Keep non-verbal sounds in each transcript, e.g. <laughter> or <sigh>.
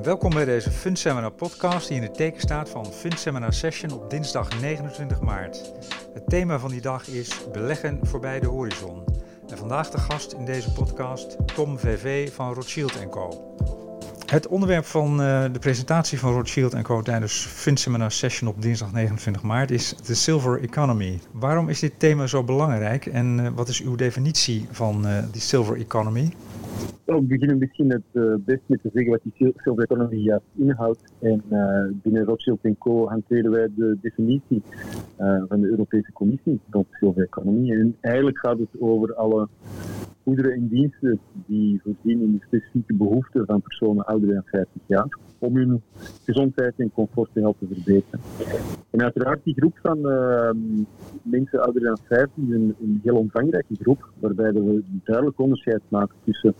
Welkom bij deze FundSeminar podcast die in het teken staat van FundSeminar Session op dinsdag 29 maart. Het thema van die dag is beleggen voorbij de horizon. En vandaag de gast in deze podcast Tom VV van Rothschild Co. Het onderwerp van uh, de presentatie van Rothschild Co tijdens FundSeminar Session op dinsdag 29 maart is de Silver Economy. Waarom is dit thema zo belangrijk en uh, wat is uw definitie van uh, die Silver Economy? We beginnen misschien het uh, best met te zeggen wat die silver economy inhoudt. En uh, binnen Rothschild Co. hanteren wij de definitie uh, van de Europese Commissie rond silver economy. En eigenlijk gaat het over alle goederen en diensten die voorzien in de specifieke behoeften van personen ouder dan 50 jaar, om hun gezondheid en comfort te helpen verbeteren. En uiteraard die groep van uh, mensen ouder dan 50 is een, een, heel omvangrijke groep, waarbij we duidelijk onderscheid maken tussen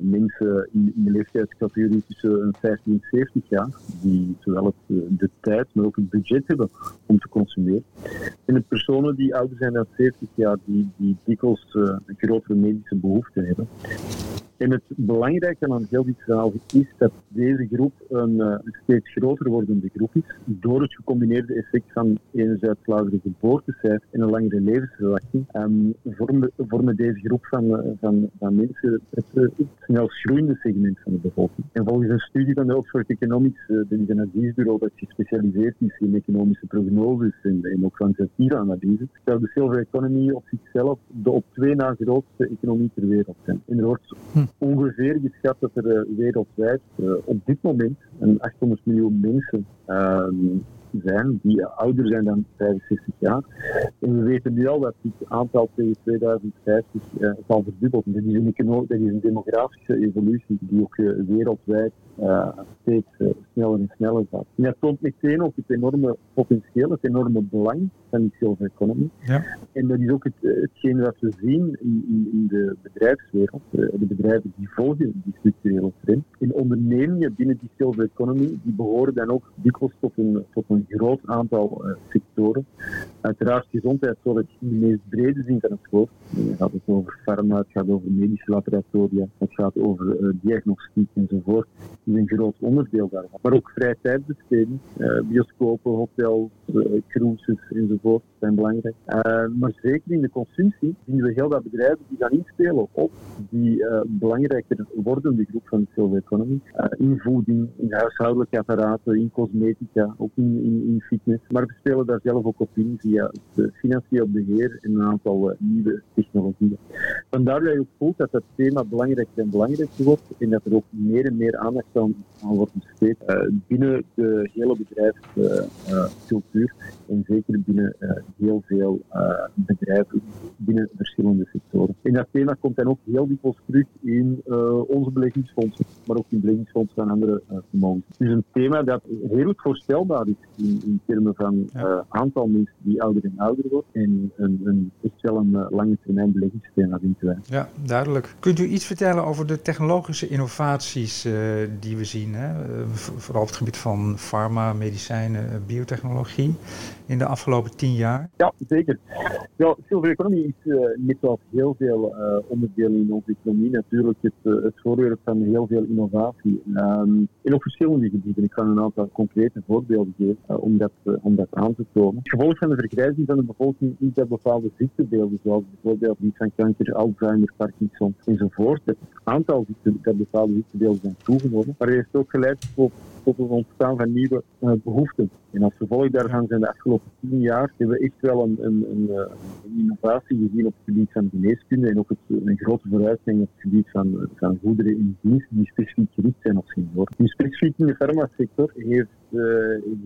mensen in, de leeftijdscategorie tussen 15 en 70 jaar, die zowel het, de tijd, maar ook het budget hebben om te consumeren. En de personen die ouder zijn dan 70 jaar, die, die dikwijls een grotere medische behoeften hebben. En het belangrijke aan heel dit verhaal is dat deze groep een, een steeds groter wordende groep is. Door het gecombineerde effect van enerzijds lagere geboortecijfer en een langere levensverwachting um, vormen, deze groep van, uh, van, van mensen het, het snelst groeiende segment van de bevolking. En volgens een studie van de Oxford Economics, uh, een adviesbureau dat gespecialiseerd is in economische prognoses en, en ook kwantitatieve analyse, stelt de silver economy op zichzelf de op twee na grootste economie ter wereld zijn. En er hm ongeveer geschat dat er uh, wereldwijd uh, op dit moment een 800 miljoen mensen uh, zijn die ouder zijn dan 65 jaar. En we weten nu al dat dit aantal tegen 2050 uh, zal verdubbelen. Dat is, een, dat is een demografische evolutie die ook uh, wereldwijd uh, steeds sneller en sneller gaat. En dat toont meteen ook het enorme potentieel, het enorme belang van die silver economy. Ja. En dat is ook het, hetgeen dat we zien in, in, in de bedrijfswereld, de bedrijven die volgen die structurele trend. En ondernemingen binnen die silver economy, die behoren dan ook dikwijls tot een, tot een een groot aantal uh, sectoren. Uiteraard gezondheidszorg in de meest brede zin van het woord. Het gaat over farma, het gaat over medische laboratoria, het gaat over uh, diagnostiek enzovoort. Dat is een groot onderdeel daarvan. Maar ook vrije tijdsbesteding, uh, bioscopen, hotels, cruises enzovoort zijn belangrijk. maar zeker in de consumptie zien we heel wat bedrijven die gaan inspelen op die belangrijker wordende groep van de silver economy. in voeding, in huishoudelijke apparaten, in cosmetica, ook in in, fitness. Maar we spelen daar zelf ook op in via het financieel beheer en een aantal uh, nieuwe technologieën. Vandaar dat je ook voelt dat het thema belangrijker en belangrijker wordt en dat er ook meer en meer aandacht aan, aan wordt besteed uh, binnen de hele bedrijfscultuur en zeker binnen heel veel bedrijven binnen verschillende sectoren. En dat thema komt dan ook heel dikwijls terug in onze beleggingsfondsen, maar ook in beleggingsfondsen van andere vermogens. Het is een thema dat redelijk voorstelbaar is in, in termen van uh, aantal mensen die ouder en ouder wordt. En een, een, echt wel een lange termijn beleggingsthema vindt wij. Ja, duidelijk. Kunt u iets vertellen over de technologische innovaties die we zien? Hè? vooral op het gebied van farma, medicijnen, biotechnologie in de afgelopen tien jaar? Ja, zeker. Ja, silver economy is zoals heel veel onderdelen in onze economie natuurlijk het, het voorwerp van heel veel innovatie. Um, en op verschillende gebieden. Ik kan een aantal concrete voorbeelden geven uh, om, dat, om dat aan te tonen. Het gevolg van de vergrijzing van de bevolking is dat bepaalde ziektebeelden, zoals bijvoorbeeld die van kanker, Alzheimer, Parkinson enzovoort, het aantal ziekten, dat bepaalde ziektebeelden zijn toegenomen. Maar het heeft ook geleid tot het ontstaan van nieuwe behoeften. En als gevolg daarvan zijn de afgelopen tien jaar hebben we echt wel een, een, een, een innovatie gezien op het gebied van geneeskunde en ook het, een grote vooruitgang op het gebied van, goederen en diensten die specifiek gericht zijn op senioren. Nu specifiek in de farmasector heeft uh,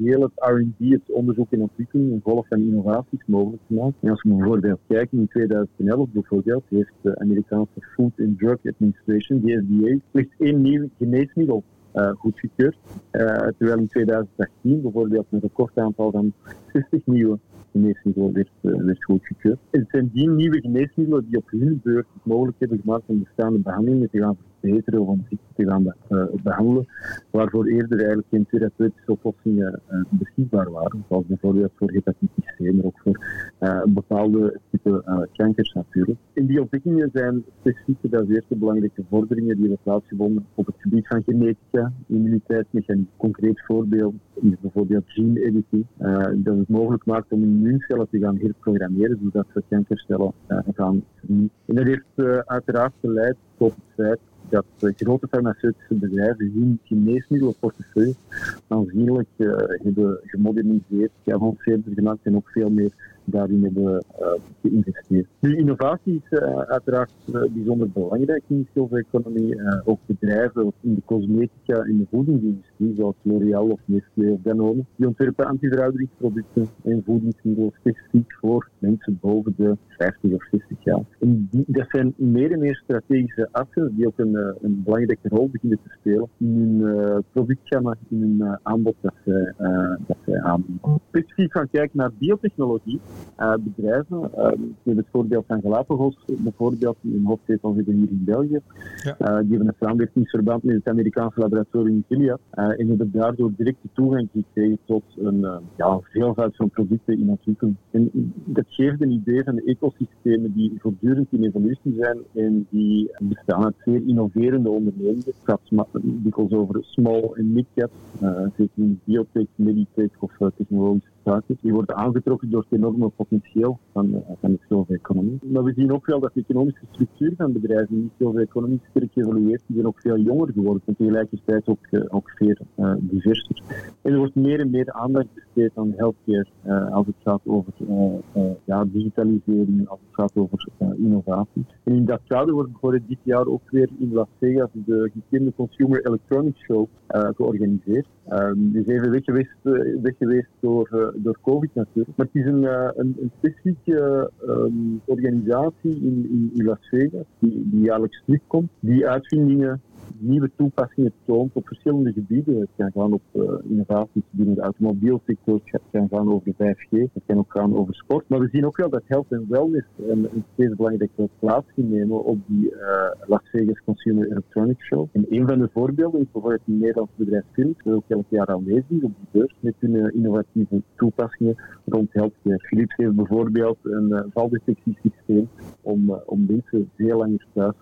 heel het R&D, het onderzoek en ontwikkeling, een golf van innovaties mogelijk gemaakt. En als we bijvoorbeeld kijken, in 2011 bijvoorbeeld, heeft de Amerikaanse Food and Drug Administration, de FDA, slechts één nieuw geneesmiddel uh, goedgekeurd. Terwijl in 2018 bijvoorbeeld een recordaantal van 60 nieuwe geneesmiddelen werd, werd goedgekeurd. Het zijn die nieuwe geneesmiddelen die op hun beurt het mogelijk hebben gemaakt om bestaande behandelingen te gaan of om ziekte te gaan behandelen, waarvoor eerder eigenlijk geen therapeutische oplossingen beschikbaar waren, zoals bijvoorbeeld voor hepatitis C, ook voor een bepaalde type kankers natuurlijk. In die ontwikkelingen zijn specifiek de eerste belangrijke vorderingen die hebben plaatsgevonden op het gebied van genetica, immuniteitsmechanisme. Concreet voorbeeld is bijvoorbeeld gene editing, dat het mogelijk maakt om immuuncellen te gaan herprogrammeren, zodat ze kankercellen gaan vernietigen. En dat heeft uiteraard geleid tot het feit dat grote farmaceutische bedrijven hun geneesmiddelenportefeuille aanzienlijk uh, hebben gemoderniseerd, geavanceerd gemaakt en ook veel meer daarin hebben uh, geïnvesteerd. Nu, innovatie is uh, uiteraard uh, bijzonder belangrijk in de zilvereconomie. ook bedrijven in de cosmetica en de voedingsindustrie, zoals L'Oréal of Nestlé of Danone, die ontwerpen antiverouderingsproducten en voedingsmiddelen specifiek voor mensen boven de 50 of 60 jaar. En dat zijn meer en meer strategische assen die ook een, een belangrijke rol beginnen te spelen in hun productgamma, in hun aanbod dat zij, dat aanbieden. Specifiek gaan kijken naar biotechnologie. Uh, bedrijven. Uh, ik neem het voorbeeld van Galapagos, bijvoorbeeld, die een hoofdzetel zitten hier in België. Ja. Uh, die hebben een samenwerkingsverband met het Amerikaanse laboratorium in Gilead en hebben daardoor directe toegang gekregen tot een ja, veelvoud van producten in ontwikkeling. En dat geeft een idee van de ecosystemen die voortdurend in evolutie zijn en die bestaan uit zeer innoverende ondernemingen. Het gaat dikwijls over small en mid-cap, zeker in biotech, meditech of technologische die worden aangetrokken door het enorme potentieel van, eh, van de zilvereconomie. Maar we zien ook wel dat de economische structuur van bedrijven in de zilvereconomie sterk evolueert. Die zijn ook veel jonger geworden en tegelijkertijd ook, uh, ook veel uh, diverser. En er wordt meer en meer aandacht besteed aan healthcare als het gaat over ja, digitalisering, als het gaat over innovatie. En in dat kader wordt bijvoorbeeld dit jaar ook weer in Las Vegas de gekende Consumer Electronics Show georganiseerd. Die is even weg geweest, weg geweest door door COVID natuurlijk. Maar het is een, eh, een, een specifieke um, organisatie in, in, in, Las Vegas die, die jaarlijks terugkomt, die uitvindingen nieuwe toepassingen toont op verschillende gebieden. Het kan gaan op uh, innovaties binnen de automobielsector, het kan gaan over 5G, het kan ook gaan over sport. Maar we zien ook wel dat health en wellness een, steeds belangrijke plaats gaan nemen op die uh, Las Vegas Consumer Electronics Show. En een van de voorbeelden is bijvoorbeeld een Nederlands bedrijf Philips, dat ook elk jaar aanwezig is op die beurs met hun uh, innovatieve toepassingen rond healthcare. Philips heeft bijvoorbeeld een valdetectiesysteem om, om mensen veel langer thuis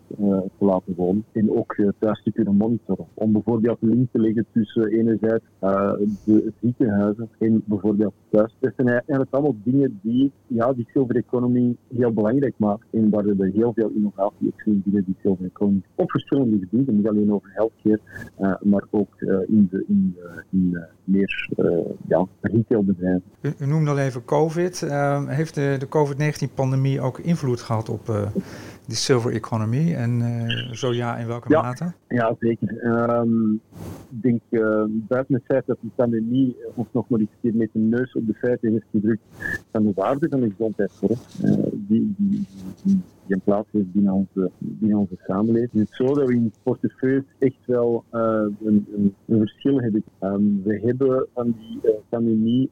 te laten wonen en ook thuis te kunnen monitoren. Om bijvoorbeeld link te leggen tussen enerzijds uh, de ziekenhuizen en bijvoorbeeld thuis. Dat zijn eigenlijk allemaal dingen die ja, die silver economy heel belangrijk maken en waar we heel veel innovatie op zien binnen die silver economy. Op verschillende gebieden, niet alleen over healthcare, uh, maar ook in, de, in, in meer ja, retailbedrijven. U, u noemde al even COVID. Heeft de, de COVID-19-pandemie ook invloed gehad op de silver economy? En uh, zo ja, in welke ja, mate? Ja, zeker. Um, ik denk uh, buiten het feit dat die pandemie ons nog maar iets keer met de neus op de feiten heeft gedrukt van de waarde van de gezondheidszorg, uh, die, die, die, een plaats heeft binnen onze, binnen onze samenleving. Het is zo dat we in portefeuilles echt wel een, een, een, verschil hebben. Um, we hebben van die pandemie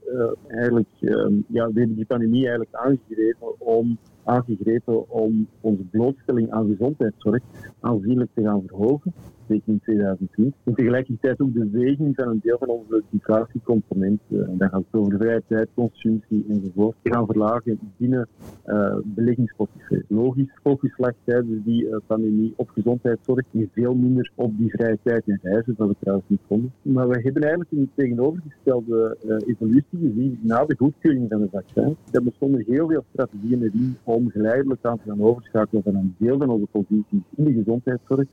eigenlijk, um, ja, we hebben die pandemie eigenlijk aangegrepen om aangegrepen om onze blootstelling aan gezondheidszorg aanzienlijk te gaan verhogen zeker in 2010. En tegelijkertijd ook de weging van een deel van onze inflatiecomponent. Uh, dan gaat het over vrije tijd, consumptie enzovoort. Te gaan verlagen binnen uh. Logisch, focus lag tijdens die uh, pandemie op gezondheidszorg en veel minder op die vrije tijd en reizen, dat we trouwens niet konden. Maar we hebben eigenlijk een tegenovergestelde evolutie gezien na de goedkeuring van de vaccin. Er bestonden heel veel strategieën erin om geleidelijk aan te gaan overschakelen van een deel van onze posities in de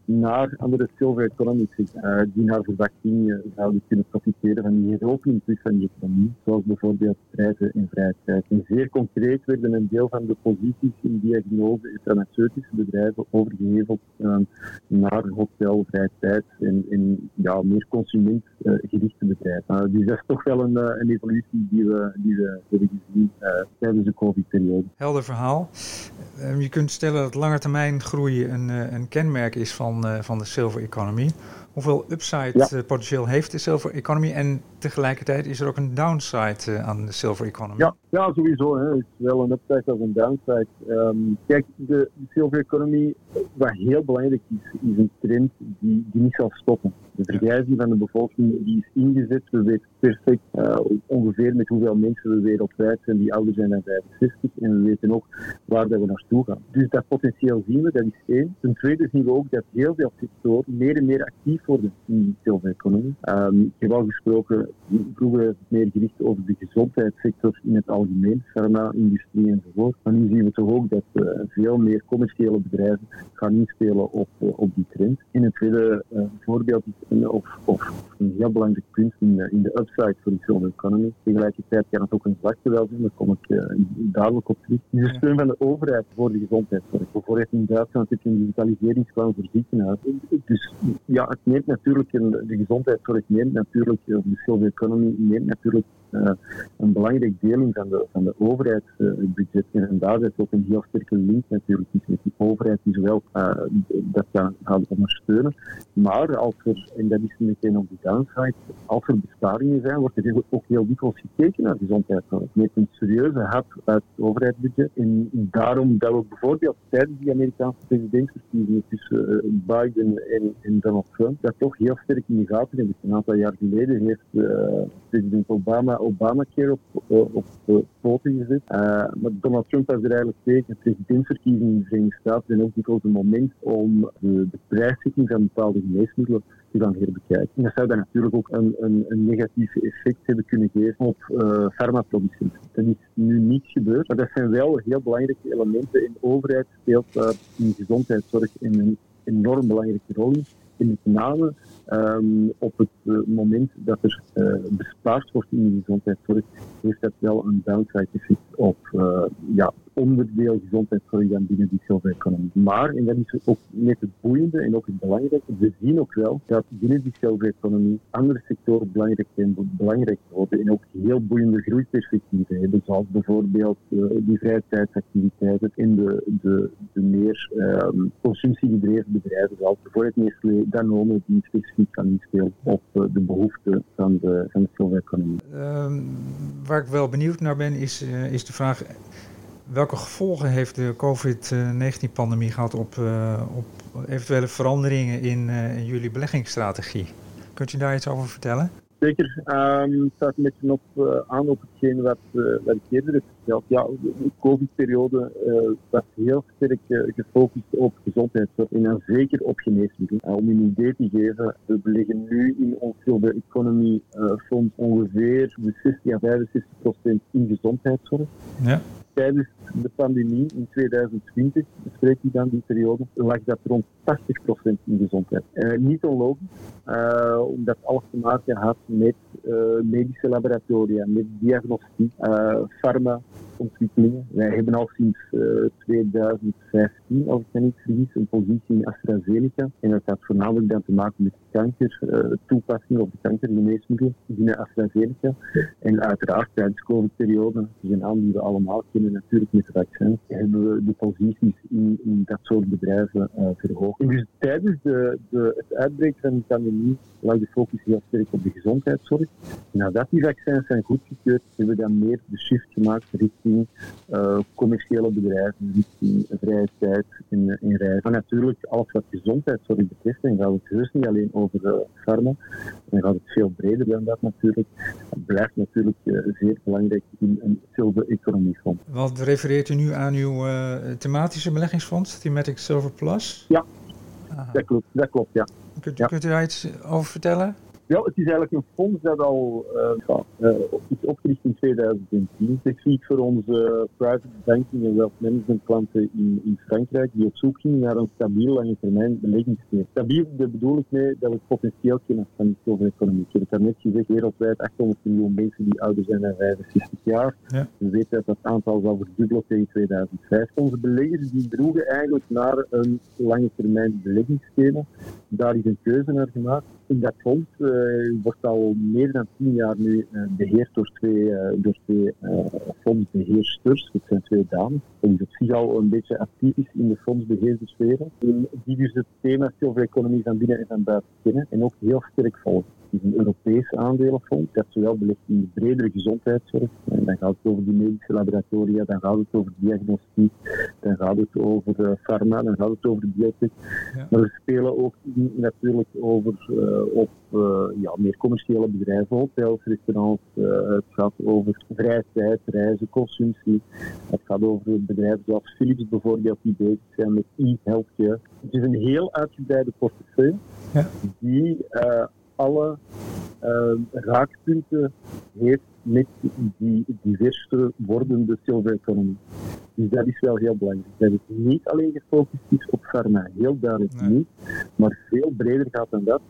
naar andere over economisch uh, die naar verwachting zouden kunnen profiteren van die heropening van die economie, zoals bijvoorbeeld prijzen en vrijheid. En zeer concreet werden een deel van de posities in diagnose en farmaceutische bedrijven overgeheveld uh, naar hotel, vrije tijd en, en ja, meer consumentgerichte bedrijven. dus dat is toch wel een, een evolutie die we, die we hebben gezien tijdens de COVID-periode. Helder verhaal. je kunt stellen dat langetermijn groei een, een kenmerk is van, van de silver economy. hoeveel upside potentieel heeft de silver economy en tegelijkertijd is er ook een downside aan de silver economy? Ja, ja sowieso. Hè. Het is wel een upside als een downside. Ehm, kijk, de, de silver economy, wat heel belangrijk is, is een trend die, die niet zal stoppen. De vergrijzing van de bevolking die is ingezet. We weten perfect uh, ongeveer met hoeveel mensen we wereldwijd zijn die ouder zijn dan 65. En we weten ook waar dat we naartoe gaan. Dus dat potentieel zien we, dat is één. Ten tweede zien we ook dat heel veel sectoren meer en meer actief worden in die silver-economie. Um, ik heb al gesproken, vroeger meer gericht over de gezondheidssector in het algemeen, pharma-industrie enzovoort. Maar nu zien we toch ook dat uh, veel meer commerciële bedrijven gaan inspelen op, uh, op die trend. En een tweede voorbeeld is of, of een heel belangrijk punt in de, in de upside voor de silver economy. Tegelijkertijd kan het ook een zwakte wel zijn, daar kom ik uh, dadelijk op terug. De steun van de overheid voor de gezondheidszorg. Bijvoorbeeld in Duitsland heb je een digitaliseringsplan voor ziekenhuizen. Dus ja, het neemt natuurlijk, de gezondheidszorg neemt natuurlijk, de silver economy neemt natuurlijk een belangrijk deel van de, van de overheidsbudget. Uh, en daar is ook een heel sterke link natuurlijk met die overheid die zowel uh, dat gaan ondersteunen. Maar als er, en dat is meteen op de downside, als er besparingen zijn, wordt er ook heel dikwijls gekeken naar gezondheidszorg. Met een serieuze hap uit het overheidsbudget. En daarom dat we bijvoorbeeld tijdens die Amerikaanse presidentsverkiezingen tussen Biden en, en, Donald Trump, dat toch heel sterk in de gaten hebben. Een aantal jaar geleden heeft president Obama Obamacare op, op, op poten gezet. Uh, maar Donald Trump was er eigenlijk tegen. De presidentsverkiezingen in de Verenigde Staten zijn ook dikwijls een moment om de, de van bepaalde geneesmiddelen te gaan herbekijken. En dat zou dan natuurlijk ook een, een, een negatief effect hebben kunnen geven op uh, farmaproducenten. Dat is nu niet gebeurd, maar dat zijn wel heel belangrijke elementen. En de overheid speelt daar in gezondheidszorg een enorm belangrijke rol in. En met name um, op het uh, moment dat er uh, bespaard wordt in de gezondheidszorg, heeft dat wel een downside effect op uh, ja, onderdeel gezondheidszorg dan binnen die silver-economie. Maar, en dat is ook net het boeiende en ook het belangrijke, we zien ook wel dat binnen die silver-economie andere sectoren belangrijk zijn, belangrijk worden en ook heel boeiende groeiperspectieven hebben, zoals bijvoorbeeld uh, die vrije tijdsactiviteiten en de, de, de meer um, consumptiegedreven bedrijven, zoals bijvoorbeeld Nestlé, Danone, die specifiek kan inspelen op uh, de behoeften van de, van de silver-economie. Um, waar ik wel benieuwd naar ben, is, uh, is de vraag welke gevolgen heeft de COVID-19-pandemie gehad op, uh, op, eventuele veranderingen in, uh, in, jullie beleggingsstrategie? Kunt u daar iets over vertellen? Zeker. Um, het staat een beetje op, uh, aan op hetgeen wat, wat ik eerder heb verteld. Ja, de COVID-periode was heel sterk gefocust op gezondheidszorg en dan zeker op geneesmiddelen. om een idee te geven, we beleggen nu in ons Silver Economy Fonds ongeveer 60 à 65 procent in gezondheidszorg. Ja tijdens de pandemie in 2020, spreek ik dan die periode, lag dat rond 80% in gezondheid. Uh, niet onlogisch, uh, omdat alles te maken had met uh, medische laboratoria, met diagnostiek, farma, ontwikkelingen. Wij hebben al sinds 2015, als ik me niet vergis, een positie in AstraZeneca. En dat had voornamelijk dan te maken met kanker, toepassing op de kankergeneesmiddelen binnen AstraZeneca. En uiteraard tijdens de COVID-periode, een naam die we allemaal kennen natuurlijk met vaccins, hebben we de posities in, in dat soort bedrijven verhoogd. En dus tijdens de, de, het uitbreken van de pandemie lag de focus heel sterk op de gezondheidszorg. Nadat die vaccins zijn goedgekeurd, hebben we dan meer de shift gemaakt richting uh, commerciële bedrijven, richting vrije tijd en, en reizen. Maar natuurlijk, alles wat gezondheidszorg betreft, dan gaat het heus niet alleen over uh, pharma, dan gaat het veel breder dan dat natuurlijk. Het blijft natuurlijk uh, zeer belangrijk in een silver economie fonds. Wat refereert u nu aan uw thematische beleggingsfonds, Thematic Silver Plus? Ja, dat klopt, dat klopt, ja. Kunt, ja. kunt u daar iets over vertellen? Ja, het is eigenlijk een fonds dat al uh, is opgericht in 2010. Specifiek voor onze private banking en wealth management klanten in, in Frankrijk, die op zoek gingen naar een stabiel lange termijn beleggingsmeer. Stabiel, daar bedoel ik mee dat we het potentieel kennen van die silver-economie. Ik heb daarnet gezegd, wereldwijd 800 miljoen mensen die ouder zijn dan 65 jaar. Ja. We weten dat dat aantal zal verdubbelen tegen 2005. Onze beleggers die droegen eigenlijk naar een lange termijn beleggingsschema. Daar is een keuze naar gemaakt in dat fonds wordt al meer dan tien jaar nu beheerd door twee, door twee fondsbeheersters. Het zijn twee dames. Die op zich al een beetje actief in de fondsbeheerdersfeer. Die dus het thema zilvereconomie van binnen en van buiten kennen en ook heel sterk volgen. Is een Europees aandelenfonds dat zowel belegt in de bredere gezondheidszorg. En dan gaat het over die medische laboratoria, dan gaat het over diagnostiek, dan gaat het over uh, pharma, dan gaat het over biotech. Ja. Maar we spelen ook natuurlijk over uh, op uh, ja, meer commerciële bedrijven, hotels, restaurants. het gaat over vrije tijd, reizen, consumptie. Het gaat over bedrijven zoals Philips bijvoorbeeld, die bezig zijn met e-healthcare. Het is een heel uitgebreide portefeuille ja. die alle uh, raakpunten heeft met die diverse wordende zilvereconomie. Dus dat is wel heel belangrijk. Dat het niet alleen gefocust is op pharma, heel duidelijk niet, maar veel breder gaat dan dat.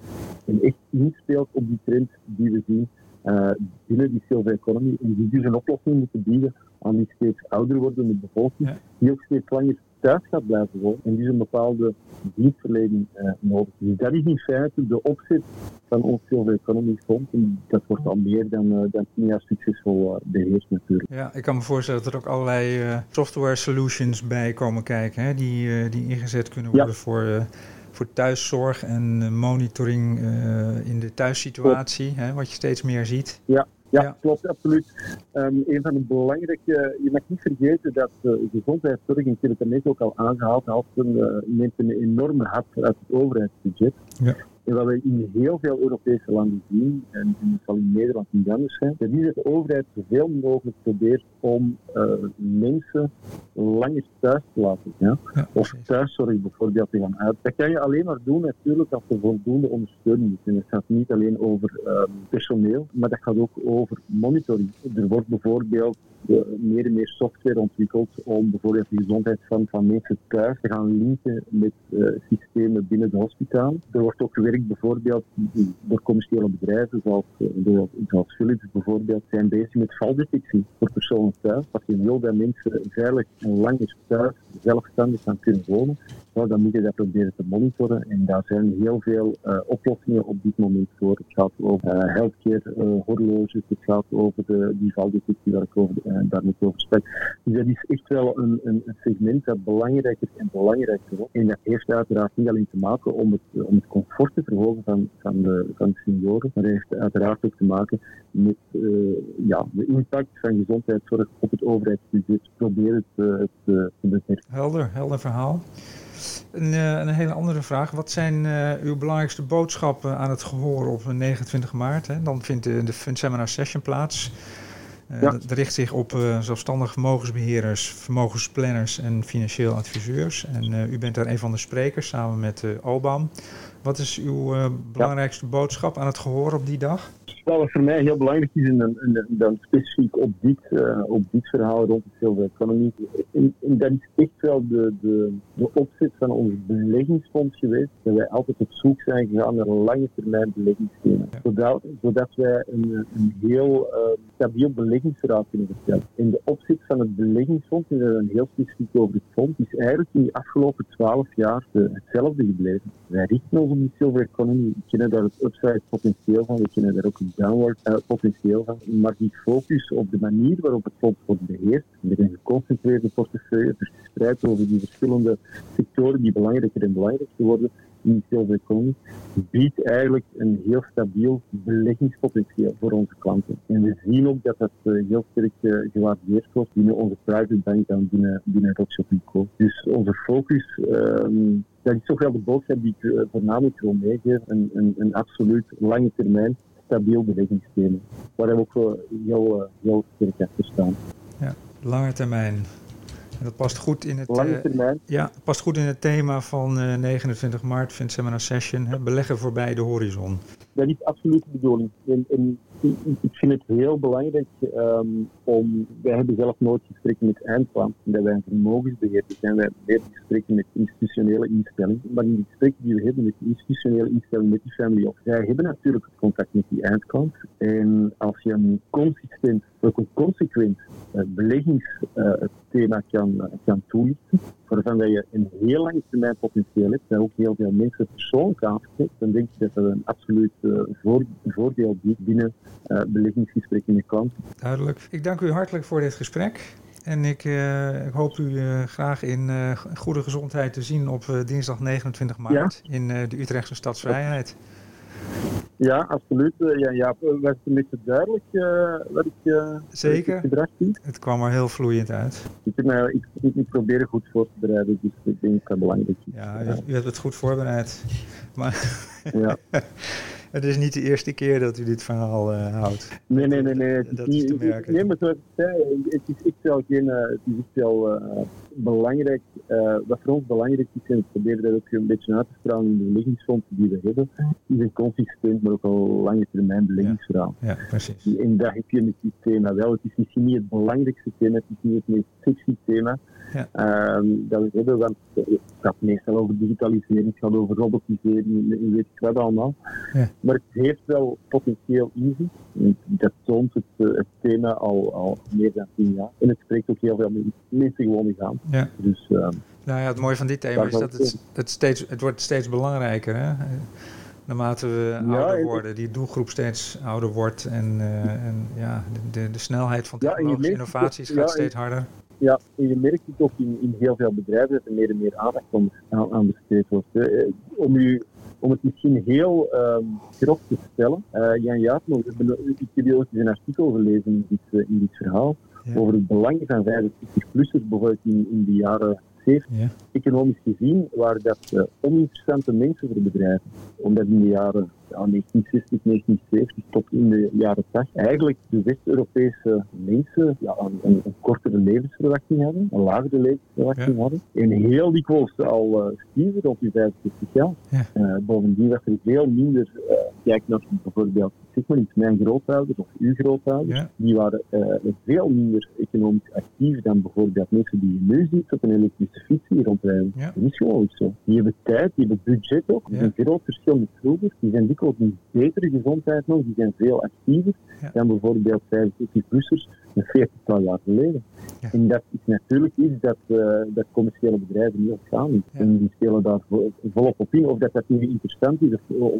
En echt inspeelt op die trend die we zien uh, binnen die zilvereconomie. En die dus een oplossing moeten bieden aan die steeds ouder wordende bevolking, die ook steeds langer thuis gaat blijven wonen. En die is een bepaalde dienstverlening uh, nodig. Dus dat is in feite de opzet van ons Silver Economy Fonds. En dat wordt al meer dan, uh, dan tien jaar succesvol uh, beheerst natuurlijk. Ja, ik kan me voorstellen dat er ook allerlei software solutions bij komen kijken, hè, die, die ingezet kunnen worden voor voor thuiszorg en monitoring in de thuissituatie, hè, wat je steeds meer ziet. Ja, ja, klopt, absoluut. Um, een van de belangrijke, je mag niet vergeten dat uh, gezondheidszorg, ik heb het net ook al aangehaald, had een, uh, neemt een enorme hap uit het overheidsbudget. Ja. En wat we in heel veel Europese landen zien, en, dat zal in Nederland niet anders zijn, dat is dat de overheid zoveel mogelijk probeert om uh, mensen langer thuis te laten. Ja? of thuiszorg bijvoorbeeld te gaan uit. Dat kan je alleen maar doen natuurlijk als er voldoende ondersteuning is. En het gaat niet alleen over uh, personeel, maar dat gaat ook over monitoring. Er wordt bijvoorbeeld uh, meer en meer software ontwikkeld om bijvoorbeeld de gezondheid van, van mensen thuis te gaan linken met systemen binnen de hospitaal. Er wordt ook gewerkt bijvoorbeeld door commerciële bedrijven zoals, eh, zoals Philips bijvoorbeeld zijn bezig met valdetectie voor personen thuis. Als je wil dat mensen veilig en langer thuis zelfstandig gaan kunnen wonen, dan moet je dat proberen te monitoren. En daar zijn heel veel uh, oplossingen op dit moment voor. Het gaat over uh, healthcare, uh, horloges, het gaat over de, die valdetectie waar ik over, daar net over spreek. Dus dat is echt wel een, een, segment dat belangrijker en belangrijker wordt. En dat heeft uiteraard niet alleen te maken om het, om het comfort te verhogen van, van, de, van senioren, maar dat heeft uiteraard ook te maken met ja, de impact van gezondheidszorg op het overheidsbudget. Proberen het te beperken. Helder, helder verhaal. Een, eh, een, hele andere vraag. Wat zijn uh, uw belangrijkste boodschappen aan het gehoor op 29 maart? Hè? Dan vindt de, de Fund Seminar Session plaats. Uh, Dat richt zich op uh, zelfstandige vermogensbeheerders, vermogensplanners en financieel adviseurs. En u bent daar een van de sprekers samen met Alban. Wat is uw belangrijkste boodschap aan het gehoor op die dag? Nou, wat voor mij heel belangrijk is, en, dan specifiek op dit, uh, op dit verhaal rond de silver economy, en, en, dat is echt wel de, de, de opzet van ons beleggingsfonds geweest, dat wij altijd op zoek zijn gegaan naar een lange termijn beleggingsschema. Zodat, zodat wij een, een heel uh, stabiel beleggingsverhaal kunnen verstellen. En de opzet van het beleggingsfonds, en dan heel specifiek over het fonds, is eigenlijk in de afgelopen twaalf jaar de, hetzelfde gebleven. Wij richten ons op die silver economy, we kennen daar het upside potentieel van, we kennen daar ook downward uh, potentieel van. Maar die focus op de manier waarop het fonds wordt beheerd, met een geconcentreerde portefeuille, verspreid over die verschillende sectoren die belangrijker en belangrijker worden, in de economie, biedt eigenlijk een heel stabiel beleggingspotentieel voor onze klanten. En we zien ook dat dat uh, heel sterk uh, gewaardeerd wordt binnen onze private bank en binnen, binnen Rockshop. Dus onze focus, um, dat is toch wel de boodschap die ik voornamelijk wil meegeven, een, een, een absoluut lange termijn stabiel bewegingsthema. Waar we ook heel, eh, heel sterk achter staan. Ja, lange termijn. En dat past goed in het, lange eh, termijn. ja, past goed in het thema van 29 eh, maart, Vindt Seminar Session, hè, beleggen voorbij de horizon. Dat is absoluut de bedoeling. En, ik vind het heel belangrijk um, om. Wij hebben zelf nooit gesprekken met eindklanten, dat wij een vermogensbeheerder zijn. Wij hebben gesprekken met institutionele instellingen. Maar in die gesprekken die we hebben met institutionele instellingen, met die family zij hebben natuurlijk het contact met die eindklant. En als je een consistent ook een consequent uh, beleggingsthema kan, kan toelichten, waarvan dat je een heel lange termijn potentieel hebt, dat ook heel veel mensen persoonlijk aanspreekt, dan denk ik dat dat een absoluut voor, voordeel biedt binnen beleggingsgesprekken met klanten. Duidelijk. Ik dank u hartelijk voor dit gesprek. En ik, uh, ik hoop u uh, graag in uh, goede gezondheid te zien op dinsdag 29 maart ja. in de Utrechtse Stadsvrijheid. Ja, absoluut. ja, ja, was het een beetje duidelijk wat ik Zeker. gedrag zie? Het kwam er heel vloeiend uit. Ik, heb ik, ik, ik probeer goed voor te bereiden, dus ik denk dat het belangrijk is. Ja, u, u hebt het goed voorbereid. Maar ja. <laughs> Het is niet de eerste keer dat u dit verhaal uh, houdt. Nee, nee, nee. nee. Dat is, te merken. Nee, maar zoals ik zei, het is echt wel, geen, uh, het is echt wel uh, belangrijk. wat voor ons belangrijk is, en ik probeer dat ook een beetje uit te stralen in de beleggingsfondsen die we hebben, is een consistent, maar ook al lange termijn beleggingsverhaal. Ja, ja, precies. En dat heb je met dit thema wel. Het is misschien niet het belangrijkste thema, het is niet het meest sexy thema ja. um, dat we hebben, want het gaat meestal over digitalisering, het gaat over robotisering, en weet ik wat allemaal. Ja. Maar het heeft wel potentieel in zich. Dat toont het, het, thema al, al meer dan tien jaar. En het spreekt ook heel veel mensen gewoon aan. Ja. Dus, um, nou ja, het mooie van dit thema is dat het, het, steeds, het wordt steeds belangrijker hè? Naarmate we ja, ouder worden, die doelgroep steeds ouder wordt en, uh, en ja, de, de, de, snelheid van technologische ja, innovaties gaat steeds harder. Ja, en je merkt het ook in, in heel veel bedrijven dat er meer en meer aandacht aan, aan besteed wordt. Hè. Om, u, om het misschien heel um, grof te stellen, uh, Jan Jaapno, ik heb ooit een artikel gelezen in dit, uh, in dit verhaal ja. over het belang van 65-plussers, bijvoorbeeld in, in de jaren 70. Ja. Economisch gezien waren dat uh, oninteressante mensen voor bedrijven, omdat in de jaren ja, 1960, 1970 tot in de jaren 80 eigenlijk de West-Europese mensen ja, een, een, een, kortere levensverwachting hadden, een lagere levensverwachting Ja. hadden. En heel dikwijls al uh, stierven rond die 65 jaar. Ja. Uh, bovendien was er veel minder, uh, kijk naar bijvoorbeeld zeg maar iets, mijn grootouders of uw grootouders, Ja. die waren uh, veel minder economisch actief dan bijvoorbeeld mensen die je nu ziet op een elektrische fiets hier rondrijden. Ja. Dat is gewoon zo. Die hebben tijd, die hebben budget ook. Dat is een groot verschil met vroeger. Die zijn dikwijls in betere gezondheid nog, die zijn veel actiever Ja. dan bijvoorbeeld 75-plussers een 40 jaar geleden. Ja. En dat is natuurlijk iets dat, uh, dat commerciële bedrijven niet opgaan. Ja. En die spelen daar vo- volop op in. Of dat dat nu interessant is. Of,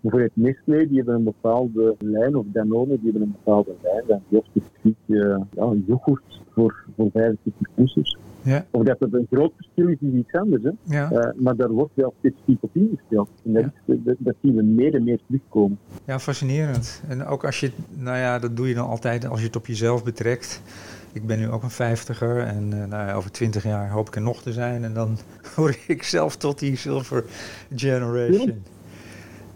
bijvoorbeeld Nestlé, die hebben een bepaalde lijn, of Danone, die hebben een bepaalde lijn. Dan die specifiek uh, ja, yoghurt voor, voor 75-plussers. Ja. Of dat het een groot verschil is, is iets anders. Hè? Ja. Uh, maar daar wordt wel specifiek op ingespeeld. En dat, Ja. dat, dat zien we meer en meer terugkomen. ja, fascinerend. En ook als je, nou ja, dat doe je dan altijd als je het op jezelf betrekt. Ik ben nu ook een vijftiger en uh, nou ja, over twintig jaar hoop ik er nog te zijn. En dan <laughs> hoor ik zelf tot die silver generation.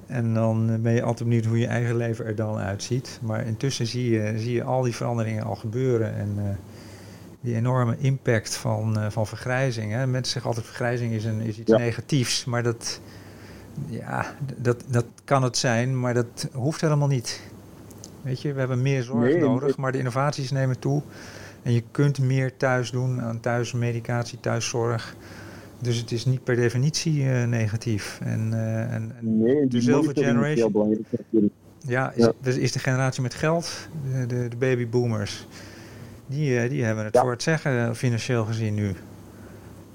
En dan eh, ben je altijd benieuwd hoe je eigen leven er dan uitziet. Maar intussen zie je, zie je al die veranderingen al gebeuren. En uh, die enorme impact van, uh, van vergrijzing. Hè. Mensen zeggen altijd vergrijzing is, een, is iets Ja. negatiefs. Maar dat, ja, dat, dat kan het zijn, maar dat hoeft helemaal niet. Weet je, we hebben meer zorg Nee, nodig, maar de innovaties nemen toe. En je kunt meer thuis doen aan thuismedicatie, thuiszorg. Dus het is niet per definitie eh, negatief. En, eh, en, Nee, de silver monitoring is generation. heel belangrijk ja, is, Ja. dus is de generatie met geld, de, de, de babyboomers, die, eh, die hebben het Ja. voor het zeggen eh, financieel gezien nu.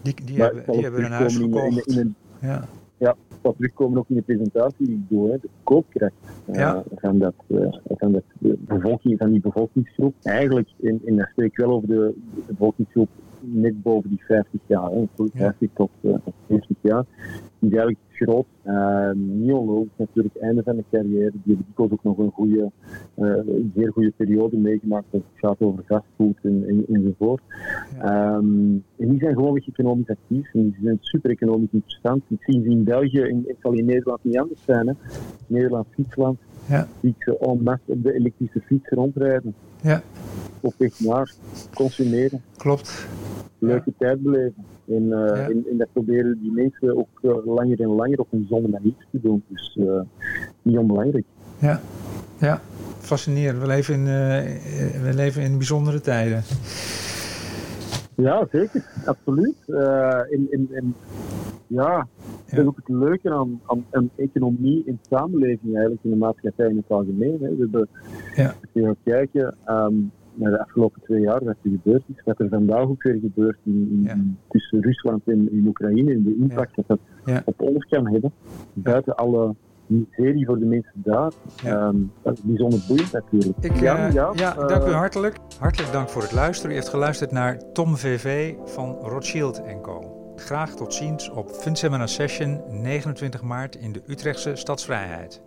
Die, die hebben, het die hebben een huis terugkomen in, in, in een, Ja, het zal terugkomen ook in de presentatie die ik doe, hè, de koopkracht eh, Ja. van, dat, van dat, de bevolking, van die bevolkingsgroep. Eigenlijk, en, en dan spreek ik wel over de, de bevolkingsgroep net boven die 50 jaar, hè, van Ja. 50 tot, eh, tot 40 jaar. Die is eigenlijk groot, uh, niet onlogisch natuurlijk, einde van de carrière. Die hebben dikwijls ook nog een goede, eh, een zeer goede periode meegemaakt als het gaat over fastfood en, en, enzovoort. Ja. Ehm, en die zijn gewoon economisch actief en die zijn super economisch interessant. Ik zie ze in België, en het zal in Nederland niet anders zijn, hè. Nederland, Fietsland, Ja. ik ze en masse op de elektrische fiets rondrijden. Ja. Op weg naar consumeren, klopt. Leuke tijd beleven. En, uh, Ja. en, en, dat proberen die mensen ook uh, langer en langer op een zonde manier te doen. Dus uh, niet onbelangrijk. Ja, ja. fascinerend. We leven in, we leven in bijzondere tijden. Ja, zeker. Absoluut. en, en, en, ja, dat is ook het leuke aan, aan een economie en samenleving eigenlijk in de maatschappij in het algemeen. Hè. We hebben, ja. als je gaat kijken, um, naar de afgelopen twee jaar wat er gebeurd is, wat er vandaag ook weer gebeurt in, in, tussen Rusland en in Oekraïne en de impact dat dat op ons kan hebben, buiten alle miserie voor de mensen daar. Ja. Um, dat is bijzonder boeiend natuurlijk. Ik, ja, uh, ja, ja uh, dank u hartelijk. Hartelijk dank voor het luisteren. U heeft geluisterd naar Tom VV van Rothschild Co. Graag tot ziens op FinSeminar Session 29 maart in de Utrechtse Stadsvrijheid.